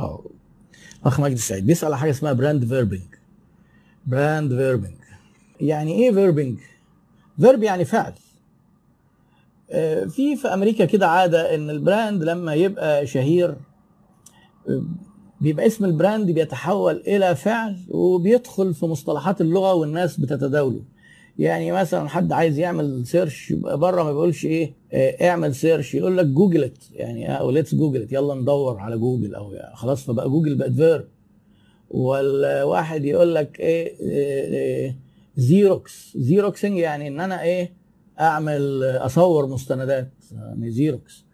آه أخ مجدي سعيد بيسأل على حاجة اسمها brand verbing brand verbing يعني إيه verbing verb يعني فعل. آه، في في أمريكا كده عادة إن ال brand لما يبقى شهير آه، بيبقى اسم ال brand بيتحول إلى فعل وبيدخل في مصطلحات اللغة والناس بتتداوله. يعني مثلا حد عايز يعمل search بره ما بيقولش إيه آه، اعمل search يقول لك Google it يعني أو let's Google it يلا ندور على جوجل أو يعني خلاص فبقى جوجل بقت verb والواحد يقول لك إيه آه، Xerox Xeroxing يعني إن أنا إيه أعمل أصور مستندات يعني Xerox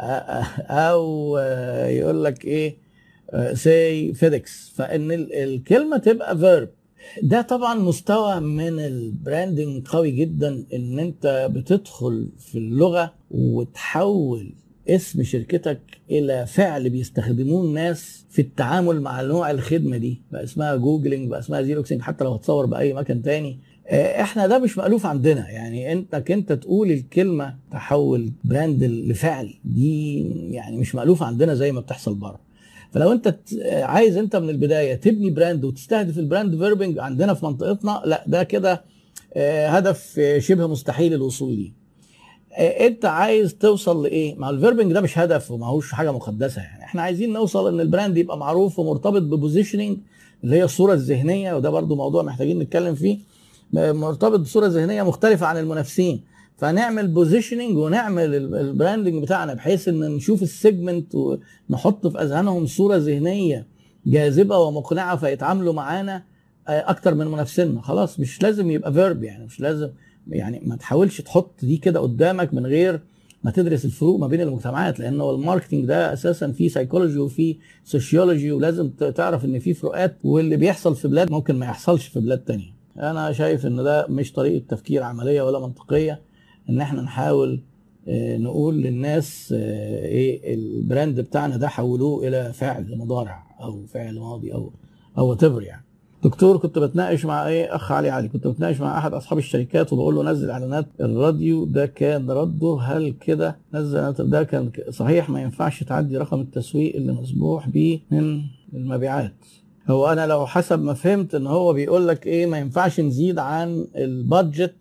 آه، آه، أو آه، يقول لك إيه say FedEx فإن ال- الكلمة تبقى verb ده طبعا مستوى من ال branding قوي جدا إن أنت بتدخل في اللغة وتحول اسم شركتك إلى فعل بيستخدموه الناس في التعامل مع نوع الخدمة دي. بقى اسمها Googling بقى اسمها Xeroxing حتى لو هتصور بأي مكان تاني. آه، إحنا ده مش مألوف عندنا. يعني انك انت تقول الكلمة تحول brand لفعل دي يعني مش مألوف عندنا زي ما بتحصل بره. فلو انت عايز انت من البداية تبني brand وتستهدف ال brand verbing عندنا في منطقتنا لا ده كده آه، هدف آه، شبه مستحيل الوصول ليه. آه، انت عايز توصل لإيه؟ مع ال verbing ده مش هدف وماهوش حاجة مقدسة يعني. إحنا عايزين نوصل إن ال brand يبقى معروف ومرتبط ب positioning اللي هي الصورة الذهنية وده برضو موضوع محتاجين نتكلم فيه. مرتبط بصورة ذهنية مختلفة عن المنافسين. فنعمل positioning ونعمل ال- ال branding بتاعنا بحيث إن نشوف ال segment ونحط في أذهانهم صورة ذهنية جاذبة ومقنعة فيتعاملوا معانا آه، أكتر من منافسينا خلاص مش لازم يبقى verb يعني مش لازم يعني ما تحاولش تحط دي كده قدامك من غير ما تدرس الفروق ما بين المجتمعات لأن ال marketing ده أساسا فيه سيكولوجي وفيه sociology ولازم تعرف إن فيه فروقات واللي بيحصل في بلاد ممكن ما يحصلش في بلاد تانية. أنا شايف إن ده مش طريقة تفكير عملية ولا منطقية. إن إحنا نحاول آه، نقول للناس آه، إيه ال brand بتاعنا ده حولوه إلى فعل مضارع أو فعل ماضي أو أو whatever يعني. دكتور كنت بتناقش مع إيه؟ أخ علي علي. كنت بتناقش مع أحد أصحاب الشركات وبقول له نزل إعلانات الراديو ده كان رده. هل كده نزل إعلانات؟ ده كان صحيح ما ينفعش تعدي رقم التسويق اللي مسموح بيه من المبيعات. هو أنا لو حسب ما فهمت إن هو بيقول لك إيه ما ينفعش نزيد عن البادجت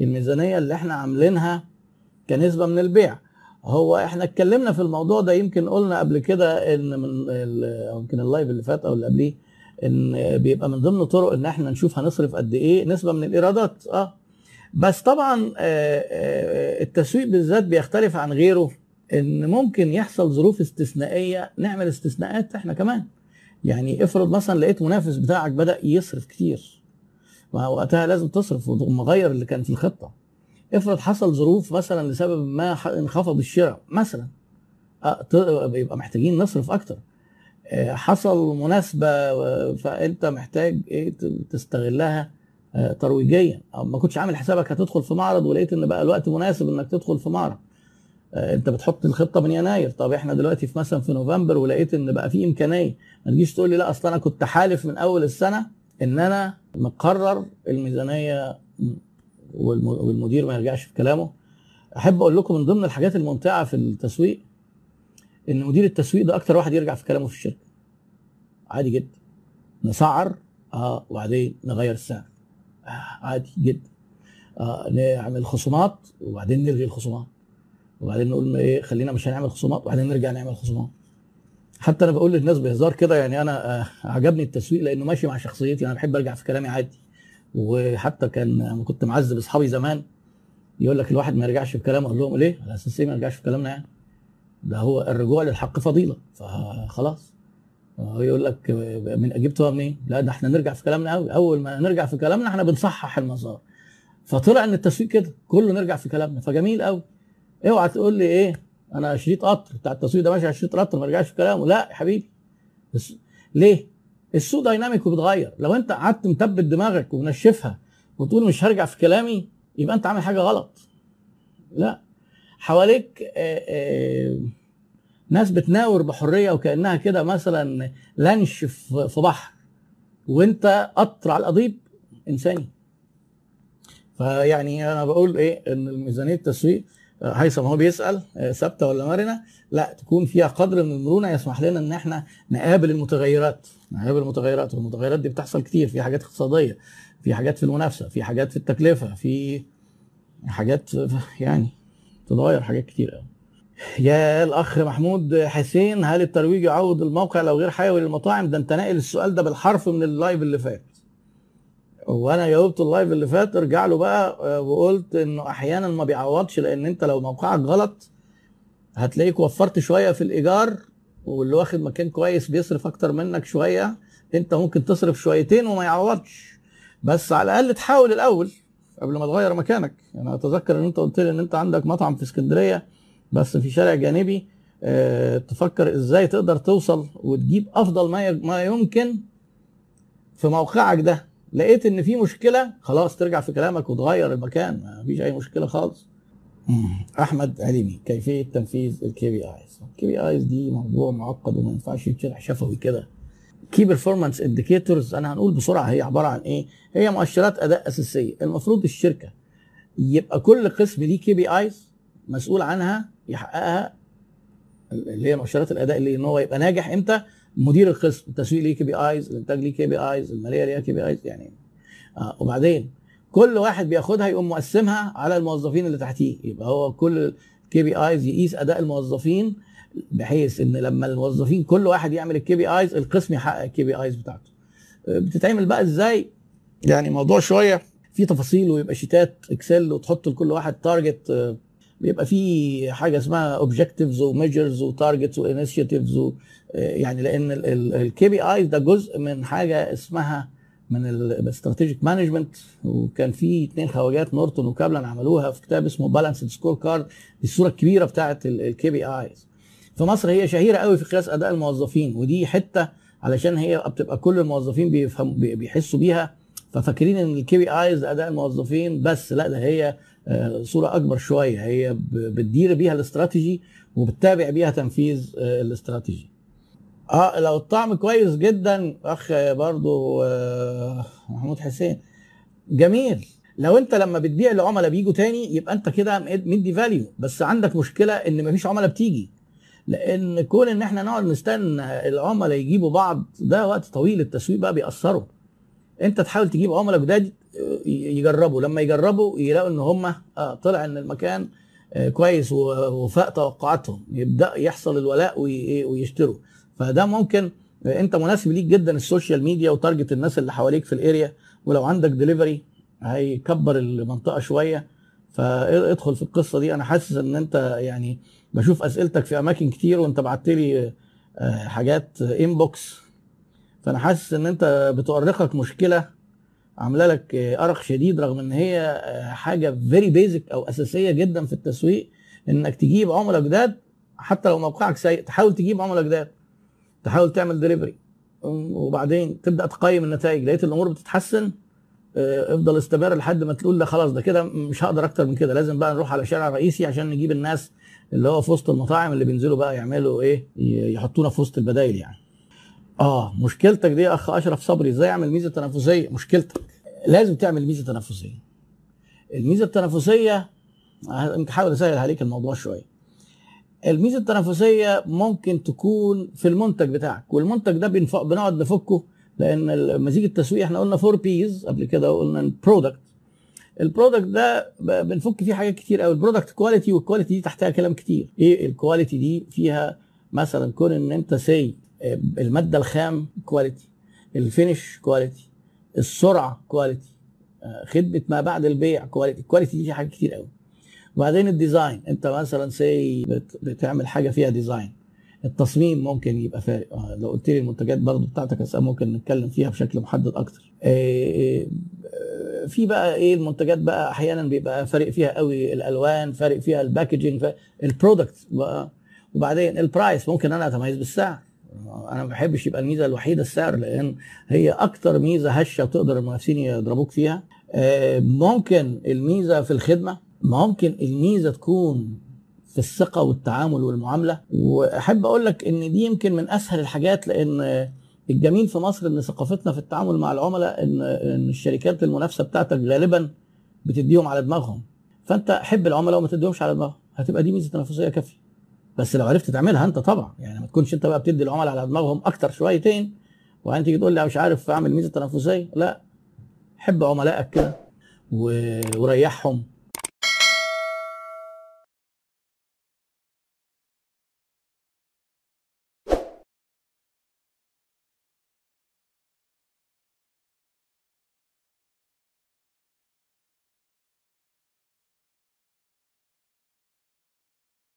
الميزانية اللي إحنا عاملينها كنسبة من البيع. هو إحنا اتكلمنا في الموضوع ده يمكن قلنا قبل كده ان من يمكن اللايف اللي فات أو اللي قبليه إن بيبقى من ضمن طرق إن إحنا نشوف هنصرف قد إيه نسبة من الإيرادات. آه. بس طبعا آه، آه، التسويق بالذات بيختلف عن غيره إن ممكن يحصل ظروف استثنائية نعمل استثناءات إحنا كمان. يعني افرض مثلا لقيت منافس بتاعك بدأ يصرف كتير. وقتها لازم تصرف ومغير اللي كان في الخطة. افرض حصل ظروف مثلا لسبب ما انخفض الشراء مثلا. بيبقى محتاجين نصرف أكتر. آه، حصل مناسبة فأنت محتاج إيه؟ تستغلها آه، ترويجيا. أو ما كنتش عامل حسابك هتدخل في معرض ولقيت إن بقى الوقت مناسب إنك تدخل في معرض. آه، أنت بتحط الخطة من يناير. طب إحنا دلوقتي في مثلا في نوفمبر ولقيت إن بقى في إمكانية. ما تجيش تقول لي لا أصل أنا كنت حالف من أول السنة إن أنا مقرر الميزانية والم- والمدير ما يرجعش في كلامه أحب أقول لكم من ضمن الحاجات الممتعة في التسويق إن مدير التسويق ده أكتر واحد يرجع في كلامه في الشركة. عادي جدا. نسعر آه وبعدين نغير السعر. آه عادي جدا. آه نعمل خصومات وبعدين نلغي الخصومات. وبعدين نقول إيه خلينا مش هنعمل خصومات وبعدين نرجع نعمل خصومات. حتى أنا بقول للناس بهزار كده يعني أنا آه عجبني التسويق لأنه ماشي مع شخصيتي أنا بحب أرجع في كلامي عادي. وحتى كان كنت معذب أصحابي زمان يقول لك الواحد ما يرجعش في كلامه أقول لهم ليه؟ على أساس إيه ما يرجعش في كلامنا يعني؟ ده هو الرجوع للحق فضيلة. فخلاص. يقول لك من جبتوها منين؟ لا ده إحنا نرجع في كلامنا قوي أول ما نرجع في كلامنا إحنا بنصحح المسار. فطلع إن التسويق كده كله نرجع في كلامنا. فجميل قوي اوعى تقول لي إيه؟ أنا شريط قطر بتاع التسويق ده ماشي على شريط قطر ما يرجعش في كلامه. لا يا حبيبي. ليه؟ السوق دايناميك وبيتغير. لو انت قعدت مثبت دماغك ومنشفها وتقول مش هرجع في كلامي يبقى انت عامل حاجة غلط. لا. حواليك آه، آه، ناس بتناور بحرية وكأنها كده مثلا لانش في في بحر وانت قطر على القضيب إنساني. فيعني أنا بقول إيه إن الميزانية التسويق هيثم هو بيسأل آه، ثابتة ولا مرنة؟ لا تكون فيها قدر من المرونة يسمح لنا إن إحنا نقابل المتغيرات نقابل المتغيرات والمتغيرات دي بتحصل كتير في حاجات اقتصادية في حاجات في المنافسة في حاجات في التكلفة في حاجات يعني تتغير حاجات كتير قوي يا الأخ محمود حسين هل الترويج يعوض الموقع لو غير حيوي للمطاعم؟ ده أنت ناقل السؤال ده بالحرف من ال live اللي فات. وأنا جاوبت ال live اللي فات ارجع له بقى آه، وقلت إنه أحيانا ما بيعوضش لأن أنت لو موقعك غلط هتلاقيك وفرت شوية في الإيجار واللي واخد مكان كويس بيصرف أكتر منك شوية أنت ممكن تصرف شويتين وما يعوضش. بس على الأقل تحاول الأول قبل ما تغير مكانك. أنا أتذكر إن أنت قلت لي إن أنت عندك مطعم في اسكندرية بس في شارع جانبي آه تفكر إزاي تقدر توصل وتجيب أفضل ما ما يمكن في موقعك ده. لقيت إن في مشكلة خلاص ترجع في كلامك وتغير المكان. ما فيش أي مشكلة خالص. أحمد عليمي كيفية تنفيذ ال KPIs ال KPIs دي موضوع معقد وما ينفعش يتشرح شفوي كده. key performance indicators أنا هنقول بسرعة هي عبارة عن إيه؟ هي مؤشرات أداء أساسية. المفروض الشركة يبقى كل قسم ليه KPIs مسؤول عنها يحققها اللي هي مؤشرات الأداء اللي إن هو يبقى ناجح إمتى؟ مدير القسم التسويق ليه KPIs الانتاج ليه KPIs المالية ليها KPIs يعني آه وبعدين كل واحد بياخدها يقوم مقسمها على الموظفين اللي تحتيه. يبقى هو كل KPIs يقيس أداء الموظفين بحيث إن لما الموظفين كل واحد يعمل ال KPIs القسم يحقق ال KPIs بتاعته. بتتعمل بقى إزاي؟ يعني موضوع شوية في تفاصيل ويبقى شيتات Excel وتحط لكل واحد target بيبقى في حاجة اسمها objectives و measures و targets و initiatives يعني لأن ال KPIs ده جزء من حاجة اسمها من ال strategic management وكان في اثنين خواجات نورتون وكابلان عملوها في كتاب اسمه balanced scorecard الصورة الكبيرة بتاعت ال KPIs في مصر هي شهيرة قوي في قياس أداء الموظفين ودي حتة علشان هي بتبقى كل الموظفين بيفهم بيحسوا بيها. ففاكرين إن ال KPIs أداء الموظفين بس لا ده هي صورة أكبر شوية. هي بتدير بيها الاستراتيجي وبتتابع بيها تنفيذ الاستراتيجي. آه لو الطعم كويس جدا أخ برضو آه محمود حسين. جميل. لو أنت لما بتبيع لعملاء بيجوا تاني يبقى أنت كده مدي فاليو بس عندك مشكلة إن مفيش عملاء بتيجي. لأن كون إن إحنا نقعد نستنى العملاء يجيبوا بعض ده وقت طويل التسويق بقى بيأثروا. انت تحاول تجيب عملاء جداد يجربوا لما يجربوا يلاقوا ان هم آه طلع ان المكان آه كويس وفاق توقعاتهم. يبدأ يحصل الولاء ويشتروا فده ممكن انت مناسب ليك جدا ال social media و target الناس اللي حواليك في ال area. ولو عندك دليفري هيكبر المنطقة شوية. فادخل في القصة دي. أنا حاسس ان انت يعني بشوف اسئلتك في اماكن كتير وانت بعت لي حاجات inbox فأنا حاسس إن أنت بتؤرقك مشكلة عاملة لك أرق شديد رغم إن هي حاجة very basic أو أساسية جدا في التسويق إنك تجيب عملاء جداد حتى لو موقعك سيء تحاول تجيب عملاء جداد تحاول تعمل دليفري وبعدين تبدأ تقيم النتائج. لقيت الأمور بتتحسن افضل استمر لحد ما تقول لا خلاص ده كده مش هقدر أكتر من كده. لازم بقى نروح على شارع رئيسي عشان نجيب الناس اللي هو في وسط المطاعم اللي بينزلوا بقى يعملوا إيه يحطونا في وسط البدايل يعني. آه مشكلتك دي يا أخ أشرف صبري إزاي أعمل ميزة تنافسية؟ مشكلتك. لازم تعمل ميزة تنافسية. الميزة التنافسية هحاول أسهل عليك الموضوع شوية. الميزة التنافسية ممكن تكون في المنتج بتاعك والمنتج ده بنف... بنقعد نفكه لأن مزيج التسويق إحنا قلنا four Ps قبل كده قلنا ال product ال product ده بنفك فيه حاجات كتير قوي ال product quality وال quality دي تحتها كلام كتير. إيه ال quality دي؟ فيها مثلا كون إن أنت say المادة الخام quality ال finish quality السرعة quality خدمة ما بعد البيع quality ال quality دي حاجات كتير قوي. وبعدين ال design انت مثلا say بتعمل حاجة فيها design التصميم ممكن يبقى فارق. لو قلت لي المنتجات برضو بتاعتك ممكن نتكلم فيها بشكل محدد أكتر. في بقى إيه المنتجات بقى أحيانا بيبقى فارق فيها قوي الألوان فارق فيها ال packaging ال product وبعدين ال price ممكن أنا أتميز بالسعر. أنا ما بحبش يبقى الميزة الوحيدة السعر لأن هي أكتر ميزة هشة وتقدر المنافسين يضربوك فيها. ممكن الميزة في الخدمة ممكن الميزة تكون في الثقة والتعامل والمعاملة. وأحب أقول لك إن دي يمكن من أسهل الحاجات لأن الجميل في مصر إن ثقافتنا في التعامل مع العملاء إن إن الشركات المنافسة بتاعتك غالبا بتديهم على دماغهم. فأنت حب العملاء وما تديهمش على دماغهم هتبقى دي ميزة تنافسية كافية. بس لو عرفت تعملها انت طبعا. يعني ما تكونش انت بقى بتدي العملاء على دماغهم أكتر شويتين وبعدين تيجي تقول لي مش عارف أعمل ميزة تنافسية. لا حب عملائك كده وريحهم.